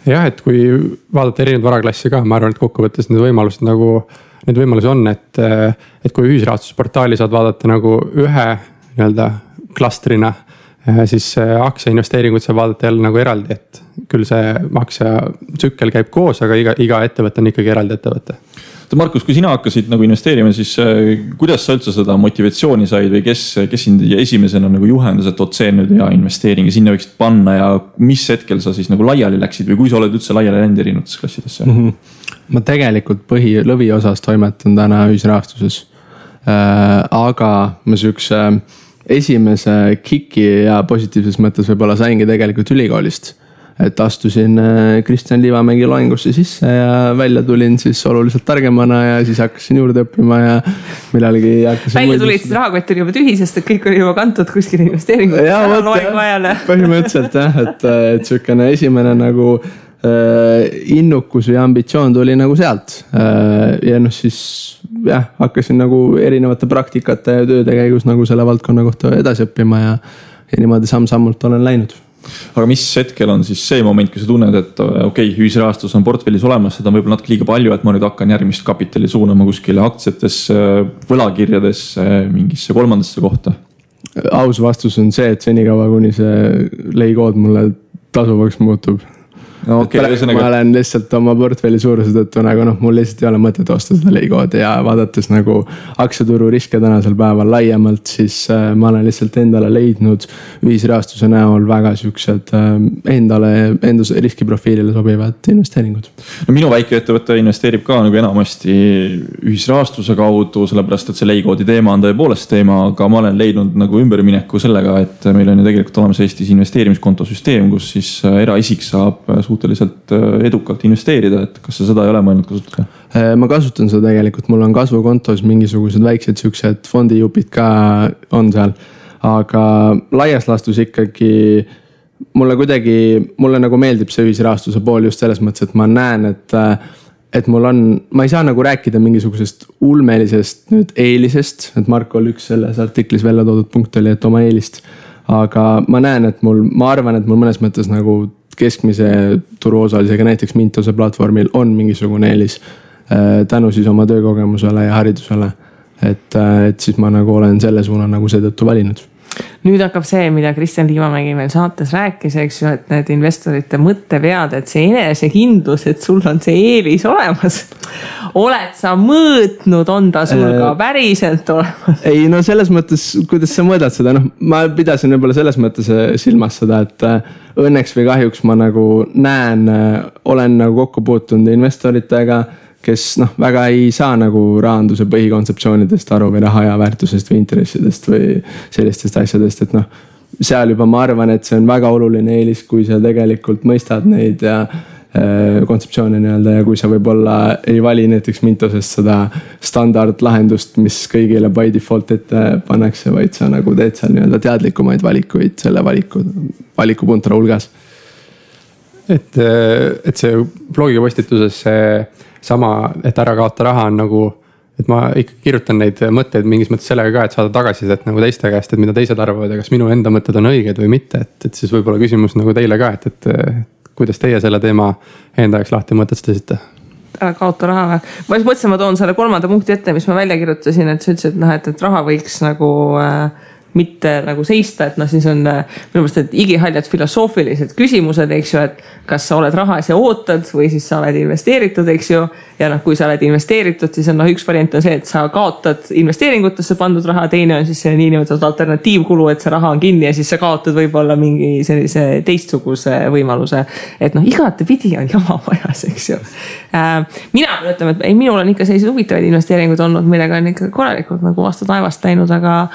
jah, et kui vaadata erinevaid varaklasse ka, ma arvan, et kokkuvõttes need võimalused nagu, neid võimalusi on, et, äh, et kui ühisrahastusportaali saad vaadata nagu ühe nii-öelda klastrina siis äh, aktsiainvesteeringuid saab vaadata jälle nagu eraldi, et küll see aktsiatsükkel käib koos, aga iga, iga ettevõte on ikkagi eraldi ettevõte. Markus, kui sina hakkasid nagu investeerima, siis äh, kuidas sa üldse seda motivatsiooni said või kes, kes sind esimesena nagu juhendas, et vot see on nüüd hea investeering ja sinna võiksid panna ja mis hetkel sa siis nagu laiali läksid või kui sa oled üldse laiali läinud erinevatesse klassidesse mm? -hmm. ma tegelikult põhi, lõviosas toimetan täna ühisrahastuses äh,. aga ma siukse äh, esimese kiki ja positiivses mõttes võib-olla saingi tegelikult ülikoolist. et astusin äh, Kristjan Liivamägi loengusse sisse ja välja tulin siis oluliselt targemana ja siis hakkasin juurde õppima ja millalgi hakkasin. välja tulid siis rahakott oli juba tühi, sest et kõik oli juba kantud kuskile ajale. *laughs* põhimõtteliselt jah, et, et sihukene esimene nagu äh, innukus või ambitsioon tuli nagu sealt äh, ja noh, siis jah, hakkasin nagu erinevate praktikate ja tööde käigus nagu selle valdkonna kohta edasi õppima ja, ja niimoodi samm-sammult olen läinud aga mis hetkel on siis see moment, kui sa tunned, et okei okay,, ühisrahastus on portfellis olemas, seda on võib-olla natuke liiga palju, et ma nüüd hakkan järgmist kapitali suunama kuskile aktsiatesse, võlakirjadesse, mingisse kolmandasse kohta? aus vastus on see, et senikaua, kuni see leikood mulle tasuvaks muutub no, okay, ühesõnaga... ma olen lihtsalt oma portfelli suuruse tõttu nagu noh, mul lihtsalt ei ole mõtet osta seda Lego'd ja vaadates nagu aktsiaturu riske tänasel päeval laiemalt, siis äh, ma olen lihtsalt endale leidnud ühisrahastuse näol väga siuksed äh, endale, enda riskiprofiilile sobivad investeeringud. no minu väikeettevõte investeerib ka nagu enamasti ühisrahastuse kaudu, sellepärast et see Lego'di teema on tõepoolest teema, aga ma olen leidnud nagu ümbermineku sellega, et meil on ju tegelikult olemas Eestis investeerimiskonto süsteem, kus siis äh, eraisik saab suhteliselt edukalt investeerida, et kas sa seda ei ole mõelnud kasutada? ma kasutan seda tegelikult, mul on kasvukontos mingisugused väiksed siuksed fondijupid ka on seal. aga laias laastus ikkagi mulle kuidagi, mulle nagu meeldib see ühisrahastuse pool just selles mõttes, et ma näen, et et mul on, ma ei saa nagu rääkida mingisugusest ulmelisest nüüd eelisest, et Markol üks selles artiklis välja toodud punkt oli, et oma eelist. aga ma näen, et mul, ma arvan, et mul mõnes mõttes nagu keskmise turuosalisega näiteks Mintose platvormil on mingisugune eelis. Äh, tänu siis oma töökogemusele ja haridusele. et, äh, et siis ma nagu olen selle suuna nagu seetõttu valinud nüüd hakkab see, mida Kristjan Liivamägi meil saates rääkis, eks ju, et need investorite mõttevead, et see enesekindlus, et sul on see eelis olemas. Oled sa mõõtnud, on ta sul ka äh, päriselt olemas? ei no selles mõttes, kuidas sa mõõdad seda, noh, ma pidasin võib-olla selles mõttes äh, silmas seda, et äh, õnneks või kahjuks ma nagu näen, olen nagu kokku puutunud investoritega kes noh, väga ei saa nagu rahanduse põhikontseptsioonidest aru või raha ja väärtusest või intressidest või sellistest asjadest, et noh. seal juba ma arvan, et see on väga oluline eelis, kui sa tegelikult mõistad neid ja kontseptsioone nii-öelda ja kui sa võib-olla ei vali näiteks Mintosest seda standardlahendust, mis kõigile by default ette pannakse, vaid sa nagu teed seal nii-öelda teadlikumaid valikuid selle valiku, valikupuntra hulgas. et, et see blogi postituses see sama, et ära kaota raha on nagu et ma ikka kirjutan neid mõtteid mingis mõttes sellega ka, et saada tagasisidet nagu teiste käest, et mida teised arvavad ja kas minu enda mõtted on õiged või mitte, et, et siis võib-olla küsimus nagu teile ka, et, et kuidas teie selle teema enda jaoks lahti mõtestasite? ära kaota raha või? ma just mõtlesin, ma toon selle kolmanda punkti ette, mis ma välja kirjutasin, et sa ütlesid, et noh, et, et raha võiks nagu äh, mitte nagu seista, et noh, siis on äh, minu meelest need igihaljad filosoofilised küsimused, eks ju, et kas sa oled rahas ja ootad või siis sa oled investeeritud, eks ju. ja noh, kui sa oled investeeritud, siis on noh, üks variant on see, et sa kaotad investeeringutesse pandud raha, teine on siis see niinimetatud alternatiivkulu, et see raha on kinni ja siis sa kaotad võib-olla mingi sellise teistsuguse võimaluse. et noh, igatepidi on jama majas, eks ju. Äh, mina pean ütlema, et ei, minul on ikka selliseid huvitavaid investeeringuid olnud, millega on ikka korralikult nagu vastu taevast läinud, aga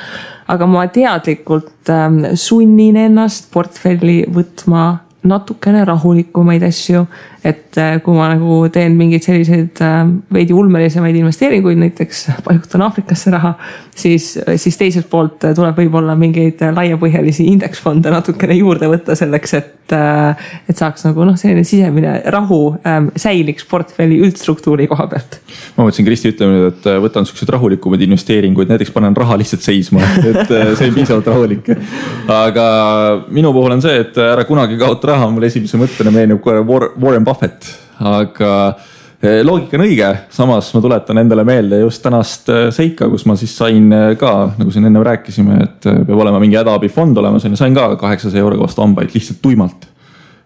aga ma teadlikult ähm, sunnin ennast portfelli võtma natukene rahulikumaid asju. Et äh, kui ma nagu teen mingeid selliseid äh, veidi ulmelisemaid investeeringuid, näiteks paigutan Aafrikasse raha, siis, siis teiselt poolt tuleb võib-olla mingeid laiapõhjalisi indeksfonde natukene juurde võtta selleks, et, äh, et saaks nagu noh, selline sisemine rahu ähm, säiliks portfelli üldstruktuuri koha pealt. ma mõtlesin Kristi ütlema nüüd, et võtan siukseid rahulikumaid investeeringuid, näiteks panen raha lihtsalt seisma, et see on piisavalt rahulik. aga minu puhul on see, et ära kunagi kaota raha, mulle esimese mõttena meenub kohe Warren Buffett, aga eh, loogika on õige, samas ma tuletan endale meelde just tänast eh, seika, kus ma siis sain eh, ka, nagu siin enne rääkisime, et peab olema mingi hädaabifond olemas, on ju, sain ka kaheksasaja euroga vastu hambaid lihtsalt tuimalt.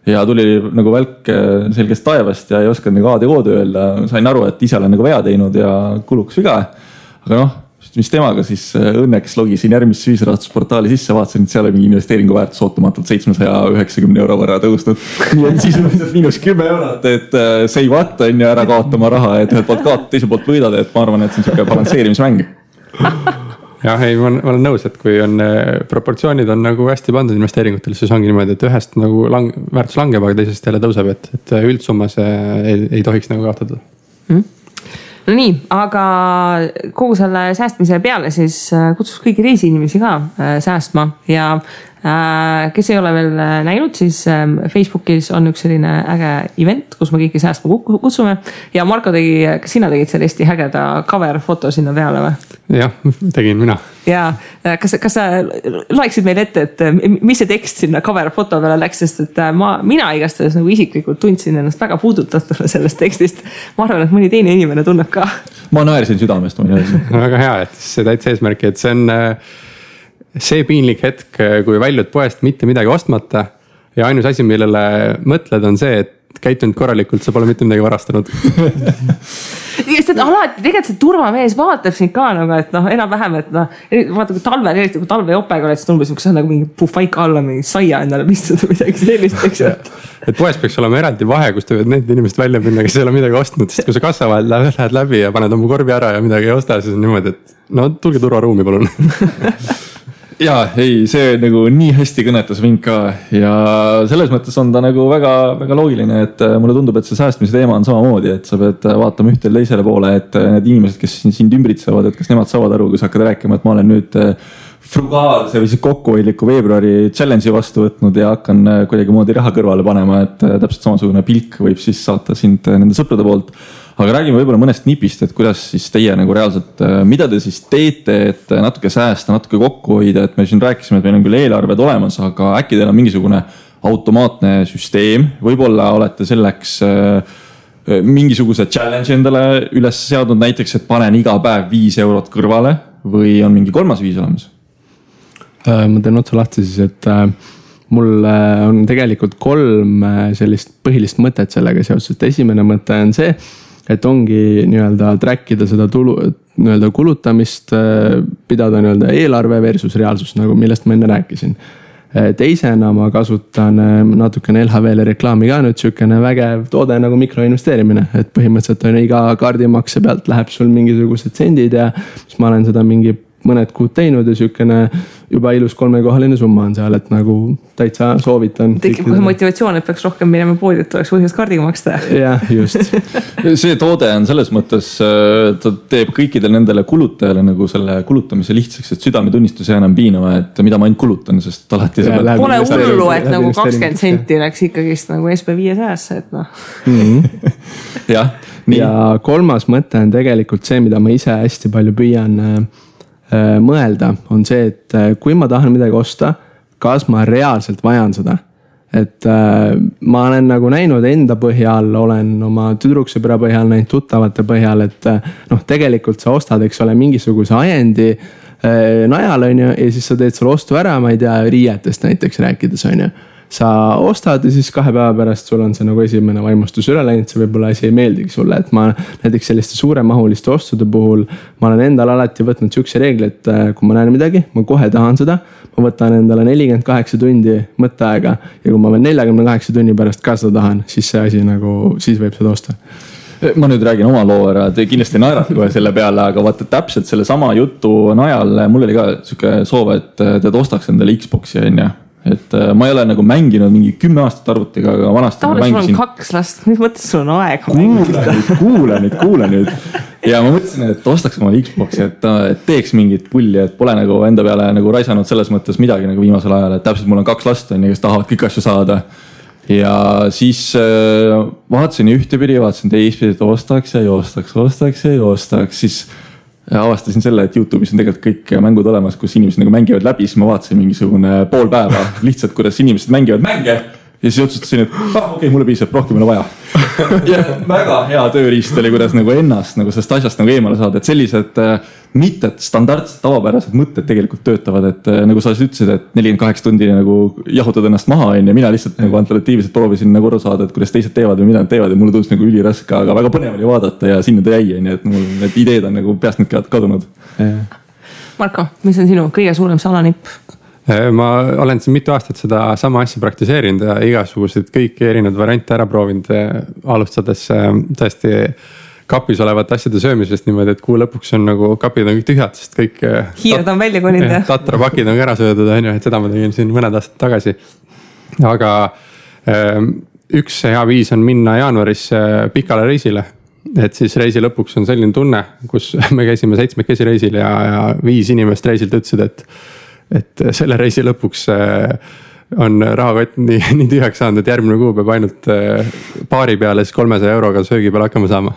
ja tuli nagu välk selgest taevast ja ei osanud nagu A-d ja O-d öelda, sain aru, et ise olen nagu vea teinud ja kulukas viga. aga noh mis temaga siis äh, õnneks logisin järgmisse ühisrahastusportaali sisse, vaatasin, et seal oli mingi investeeringu väärtus ootamatult seitsmesaja üheksakümne euro võrra tõusnud. *laughs* nii et sisuliselt miinus kümme eurot, et äh, say what on ju, ära kaota oma raha, et ühelt poolt kaotad, teiselt poolt võidad, et ma arvan, et see on sihuke balansseerimismäng. *laughs* Jah, ei, ma olen nõus, et kui on äh, proportsioonid on nagu hästi pandud investeeringutel, siis ongi niimoodi, et ühest nagu lang-, väärtus langeb, aga teisest jälle tõuseb, et, et üldsummas ei, ei tohiks nagu kaotada. Mm no nii, aga kogu selle säästmise peale siis äh, kutsus kõiki teisi inimesi ka äh, säästma ja Äh, kes ei ole veel näinud, siis ähm, Facebookis on üks selline äge event, kus me kõiki säästma kutsume. ja Marko tegi, kas sina tegid selle hästi ägeda cover foto sinna peale või? Jah, tegin mina. ja äh, kas, kas sa loeksid meile ette, et mis see tekst sinna cover foto peale läks, sest et ma, mina igastahes nagu isiklikult tundsin ennast väga puudutatuna sellest tekstist. ma arvan, et mõni teine inimene tunneb ka. ma naersin südamest, ma võin öelda. *laughs* väga hea, et see täitsa eesmärki, et see on see piinlik hetk, kui väljud poest mitte midagi ostmata. ja ainus asi, millele mõtled, on see, et käitunud korralikult, sa pole mitte midagi varastanud sest alati tegelikult see turvamees vaatab sind ka nagu, et noh, enam-vähem, et noh. vaata, kui talvel, eriti kui talvejopega oled, siis umbes, sa nagu mingi puhvaika alla mingi saia endale pistad või midagi sellist, eks ju. et poes peaks olema eraldi vahe, kus võivad need inimesed välja minna, kes ei ole midagi ostnud, sest kui sa kassa vahel lähed, lähed läbi ja paned oma korvi ära ja midagi ei osta, siis on niimoodi, et no tulge turvaruumi, palun *laughs* ja ei, see nagu nii hästi kõnetas mind ka ja selles mõttes on ta nagu väga-väga loogiline, et äh, mulle tundub, et see säästmise teema on samamoodi, et sa pead äh, vaatama ühtele teisele poole, et äh, need inimesed, kes sind ümbritsevad, et kas nemad saavad aru, kui sa hakkad rääkima, et ma olen nüüd frugaalse või siis kokkuhoidliku veebruari challenge'i vastu võtnud ja hakkan kuidagimoodi raha kõrvale panema, et täpselt samasugune pilk võib siis saata sind nende sõprade poolt. Aga räägime võib-olla mõnest nipist, et kuidas siis teie nagu reaalselt, äh, mida te siis teete, et äh, natuke säästa, natuke kokku hoida, et me siin rääkisime, et meil on küll eelarved olemas, aga äkki teil on mingisugune automaatne süsteem, võib-olla olete selleks äh, mingisuguse challenge endale üles seadnud, näiteks, et panen iga päev viis eurot kõrvale või on mingi kolmas viis olemas? Ma teen otsa lahti siis, et mul on tegelikult kolm sellist põhilist mõtet sellega seoses, et esimene mõte on see et ongi nii-öelda track ida seda tulu, nii-öelda kulutamist, äh, pidada nii-öelda eelarve versus reaalsus, nagu millest ma enne rääkisin. Äh, teisena ma kasutan äh, natukene LHV-le reklaami ka nüüd sihukene vägev toode nagu mikroinvesteerimine, et põhimõtteliselt on iga kaardimakse pealt läheb sul mingisugused sendid ja siis ma olen seda mingi mõned kuud teinud ja sihukene juba ilus kolmekohaline summa on seal, et nagu täitsa soovitan. tekib kohe motivatsioon, et peaks rohkem minema poodi, et oleks põhjust kaardiga maksta. jah, just *laughs* see toode on selles mõttes, äh, ta teeb kõikidele nendele kulutajale nagu selle kulutamise lihtsaks, et südametunnistus ei enam piinama, et mida ma ainult kulutan, sest alati. Pole hullu, et nagu kakskümmend senti läks ikkagist nagu SB5 säässe, et noh -hmm. *laughs* jah. ja kolmas mõte on tegelikult see, mida ma ise hästi palju püüan Äh, mõelda, on see, et äh, kui ma tahan midagi osta, kas ma reaalselt vajan seda. et äh, ma olen nagu näinud enda põhjal, olen oma tüdruksõbra põhjal näinud tuttavate põhjal, et noh, tegelikult sa ostad, eks ole, mingisuguse ajendi najal, on ju, ja siis sa teed selle ostu ära, ma ei tea, riietest näiteks rääkides, on ju sa ostad ja siis kahe päeva pärast sul on see nagu esimene vaimustus üle läinud, see võib-olla asi ei meeldigi sulle, et ma näiteks selliste suuremahuliste ostude puhul. ma olen endale alati võtnud sihukese reegli, et äh, kui ma näen midagi, ma kohe tahan seda. ma võtan endale nelikümmend kaheksa tundi mõtteaega ja kui ma veel neljakümne kaheksa tunni pärast ka seda tahan, siis see asi nagu, siis võib seda osta ma nüüd räägin oma loo ära, te kindlasti naerate kohe selle peale, aga vaata täpselt sellesama jutu najal mul oli ka sihuke soov, et tead ostaks endale Xbox'i on ju et äh, ma ei ole nagu mänginud mingi kümme aastat arvutiga, aga vanasti. Taavi, sul on kaks last, mis mõttes sul on aega nüüd, kuula nüüd, kuula nüüd. ja ma mõtlesin, et ostaks omale Xbox'i, et, äh, et teeks mingit pulli, et pole nagu enda peale nagu raisanud selles mõttes midagi nagu viimasel ajal, et täpselt mul on kaks last on ju, kes tahavad kõiki asju saada. ja siis äh, vaatasin ühtepidi, vaatasin teistpidi, et ostaks ja joostaks, ostaks ja joostaks, siis avastasin selle, et Youtube'is on tegelikult kõik mängud olemas, kus inimesed nagu mängivad läbi, siis ma vaatasin mingisugune pool päeva lihtsalt, kuidas inimesed mängivad mänge ja siis otsustasin, et ah, okei okay,, mulle piisab, rohkem ei ole vaja *laughs* ja väga hea tööriist oli, kuidas nagu ennast nagu sellest asjast nagu eemale saada, et sellised äh, mitte standardsed, tavapärased mõtted tegelikult töötavad, et äh, nagu sa ütlesid, et nelikümmend kaheksa tundi nagu jahutad ennast maha, on ju, mina lihtsalt nagu alternatiivselt proovisin nagu aru saada, et kuidas teised teevad või mida nad teevad ja mulle tundus nagu üliraske, aga väga põnev oli vaadata ja sinna ta jäi, on ju, et mul need ideed on nagu peast nüüd kadunud. Marko, mis on sinu kõige suurem salanipp? Äh, ma olen siin mitu aastat sedasama asja praktiseerinud ja igasuguseid kõiki erinevaid variante ära proovinud, äh, alustades äh, tõesti kapis olevate asjade söömisest niimoodi, et kuu lõpuks on nagu kapid on kõik tühjad, sest kõik. hiired on välja kolinud jah? *laughs* tatrapakid on ka ära söödud, on ju, et seda ma tegin siin mõned aastad tagasi. aga ähm, üks hea viis on minna jaanuaris pikale reisile et siis reisi lõpuks on selline tunne, kus *laughs* me käisime seitsmekesi reisil ja, ja viis inimest reisilt ütlesid, et et selle reisi lõpuks äh, on rahakott nii, *laughs* nii tühjaks saanud, et järgmine kuu peab ainult äh, paari peale siis kolmesaja euroga söögi peale hakkama saama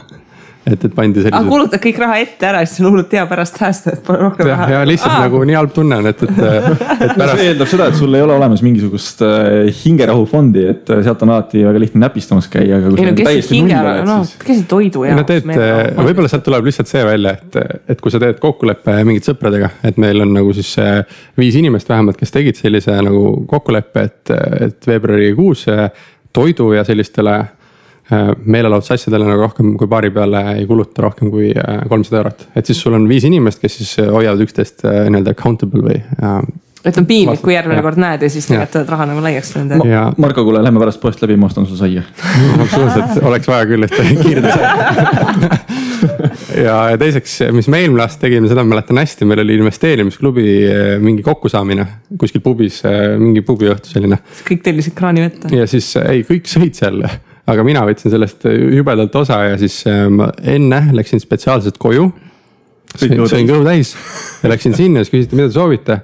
et, et pandi sellised. aga kulutad kõik raha ette ära, siis on hullult hea pärast säästa, et pole rohkem raha. ja lihtsalt Aa. nagu nii halb tunne on, et, et, et *laughs* pärast. see eeldab seda, et sul ei ole olemas mingisugust äh, hingerahufondi, et äh, sealt on alati väga lihtne näpistamas käia. ei no kes see hinge, no kes see toidu jaoks. no teed, võib-olla sealt tuleb lihtsalt see välja, et, et kui sa teed kokkuleppe mingite sõpradega, et meil on nagu siis viis inimest vähemalt, kes tegid sellise nagu kokkuleppe, et, et veebruarikuus toidu ja sellistele Äh, meelelahutusasjadele nagu rohkem kui paari peale ei kuluta rohkem kui äh, kolmsada eurot. et siis sul on viis inimest, kes siis äh, hoiavad üksteist nii-öelda accountable või. et on piinlik, kui järgmine ja. kord näed ja siis tegelikult oled raha nagu laiaks löönud Ma,. Marko, kuule, lähme pärast poest läbi, ma ostan sulle saia *laughs* absoluutselt, oleks vaja küll ühte *laughs* kiirtee ja, ja teiseks, mis me eelmine aasta tegime, seda ma mäletan hästi, meil oli investeerimisklubi mingi kokkusaamine kuskil pubis, mingi pubiõhtu selline. kõik tellisid kraanivett? ja siis ei, kõik sõid seal aga mina võtsin sellest jubedalt osa ja siis ma enne läksin spetsiaalselt koju. sõin kõhu täis ja läksin sinna, siis küsiti, mida te soovite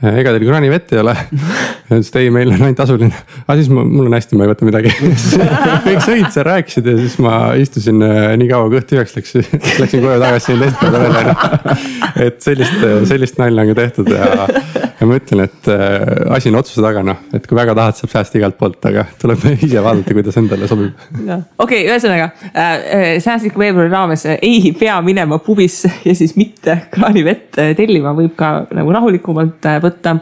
ega teil kraanivett ei ole? *laughs* ütles, et ei, meil on ainult tasuline. aga siis ma, mul on hästi, ma ei võta midagi *laughs* kõik sõid seal, rääkisid ja siis ma istusin äh, nii kaua kõht tühjaks läks, läksin koju tagasi, teist päeva välja. *laughs* et sellist, sellist nalja on ka tehtud ja, ja ma ütlen, et äh, asi on otsuse taga, noh, et kui väga tahad, saab säästa igalt poolt, aga tuleb *laughs* ise vaadata, kuidas endale sobib. okei ühesõnaga äh, äh, säästliku veebruari raames ei pea minema pubisse ja siis mitte kraanivett tellima, võib ka nagu rahulikumalt võtta võtta.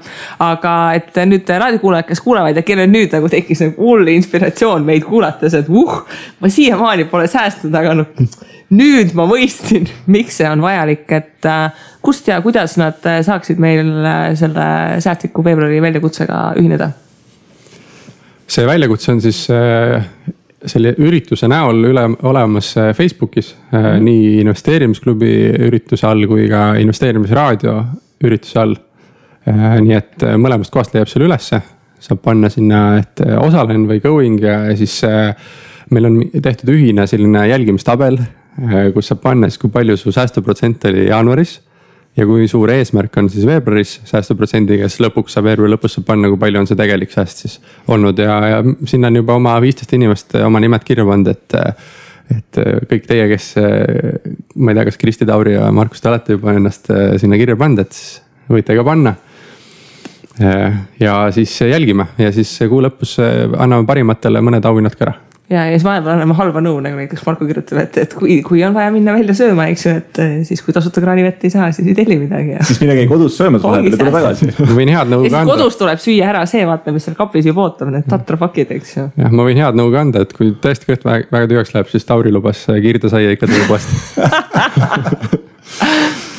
aga et nüüd raadiokuulajad, kes kuulavad ja kellel nüüd nagu tekkis nagu hull inspiratsioon meid kuulates, et uh, ma siiamaani pole säästnud, aga noh nüüd ma mõistsin, *laughs* miks see on vajalik, et äh, kust ja kuidas nad äh, saaksid meil äh, selle säästliku veebruari väljakutsega ühineda? see väljakutse on siis selle ürituse näol üle olemas Facebookis mm. nii investeerimisklubi ürituse all kui ka investeerimisraadio ürituse all nii et mõlemast kohast leiab selle ülesse, saab panna sinna, et osalen või going ja siis meil on tehtud ühine selline jälgimistabel, kus saab panna siis, kui palju su säästuprotsent oli jaanuaris ja kui suur eesmärk on siis veebruaris säästuprotsendiga, siis lõpuks saab veebruari lõpus saab panna, kui palju on see tegelik sääst siis olnud ja, ja sinna on juba oma viisteist inimest oma nimed kirja pannud, et. et kõik teie, kes, ma ei tea, kas Kristi Tauri ja Markus, te olete juba ennast sinna kirja pannud, et siis võite ka panna Äh, ja siis jälgime ja siis kuu lõpus äh, anname parimatele mõned auhinnad ka ära ja, ja siis vahepeal anname halba nõu, nagu näiteks Marko kirjutab, et, et kui, kui on vaja minna välja sööma, eks ju, et äh, siis kui tasuta kraanivett ei saa, siis ei telli midagi ja. siis käi kodus söömas vahepeal ja tule tagasi. ma võin head nõu ka anda. kodus tuleb süüa ära see, vaata, mis seal kapis juba ootab, need tatrapakid, eks ju. jah, ma võin head nõu ka anda, et kui tõesti kõht väga, väga tühjaks läheb, siis Tauri lubas kiirdesaia ikka tuua poest *laughs*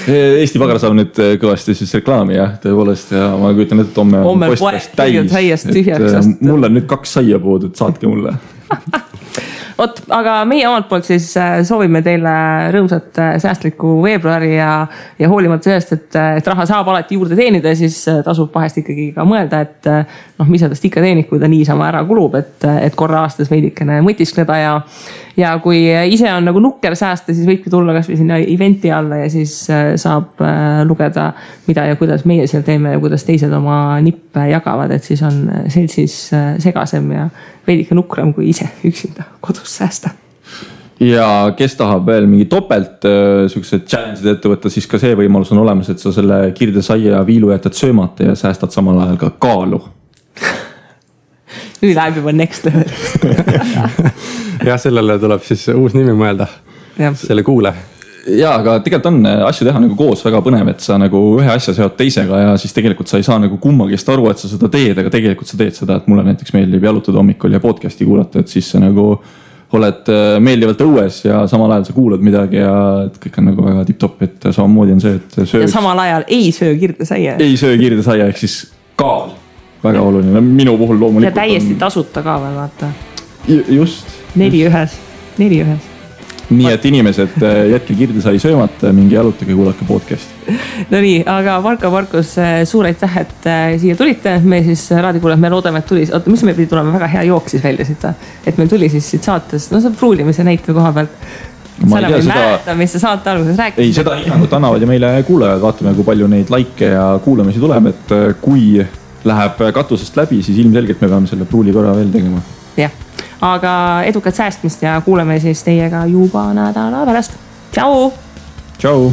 Eesti Pagar saab nüüd kõvasti siis reklaami jah, tõepoolest ja ma kujutan ette, et homme on poest täis. Äh, mul on nüüd kaks saia et saatke mulle *laughs* vot, aga meie omalt poolt siis äh, soovime teile rõõmsat säästlikku veebruari ja, ja hoolimata sellest, et, et raha saab alati juurde teenida, siis tasub vahest ikkagi ka mõelda, et noh, mis sa tast ikka teenid, kui ta niisama ära kulub, et, et korra aastas veidikene mõtiskleda ja ja kui ise on nagu nukker säästa, siis võibki tulla kasvõi sinna event'i alla ja siis äh, saab äh, lugeda, mida ja kuidas meie seal teeme ja kuidas teised oma nippe jagavad, et siis on seltsis äh, segasem ja veidike nukram, kui ise üksinda kodus säästa. Ja kes tahab veel mingi topelt äh, siukseid challenge'id ette võtta, siis ka see võimalus on olemas, et sa selle kirdesaia viilu jätad söömata ja säästad samal ajal ka kaalu. *laughs* Nüüd läheb juba next level *laughs* jah, sellele tuleb siis uus nimi mõelda, selle kuule ja, aga tegelikult on äh, asju teha nagu koos väga põnev, et sa nagu ühe asja seod teisega ja siis tegelikult sa ei saa nagu kummagist aru, et sa seda teed, aga tegelikult sa teed seda, et mulle näiteks meeldib jalutada hommikul ja podcast'i kuulata, et siis sa nagu oled äh, meeldivalt õues ja samal ajal sa kuulad midagi ja et kõik on nagu väga tipp-topp, et samamoodi on see, et söö. ja samal ajal ei söö kirdesaia. ei söö kirdesaia ehk siis kaal, väga oluline, minu puhul loomulikult. ja täiesti on... tasuta ka veel vaata. just neli ühes, neli ühes. nii et inimesed, äh, jätke kirdesai söömata, minge jalutage, kuulake podcast'i. Nonii, aga Marko, Markus, äh, suur aitäh, et äh, siia tulite. me siis raadiokuulajad, me loodame, et tuli, oota, mis meil pidi tulema, väga hea jook siis välja siit. et meil tuli siis siit saatest, no see pruulimise näite koha pealt ma ei tea seda. mäleta, mis sa saate alguses rääkisid. ei, seda hinnangut annavad ju meile kuulajad, vaatame, kui palju neid likee ja kuulamisi tuleb, et kui läheb katusest läbi, siis ilmselgelt me peame selle pruuli korra veel tegema. jah aga edukat säästmist ja kuuleme siis teiega juba nädala pärast. tšau. tšau.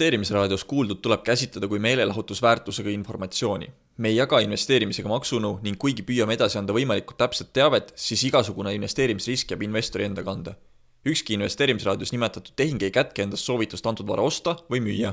Investeerimisraadios kuuldud tuleb käsitleda kui meelelahutusväärtusega informatsiooni. me ei jaga investeerimisega maksunu ning kuigi püüame edasi anda võimalikult täpset teavet, siis igasugune investeerimisrisk jääb investori enda kanda. ükski investeerimisraadios nimetatud tehing ei kätke endast soovitust antud vara osta või müüa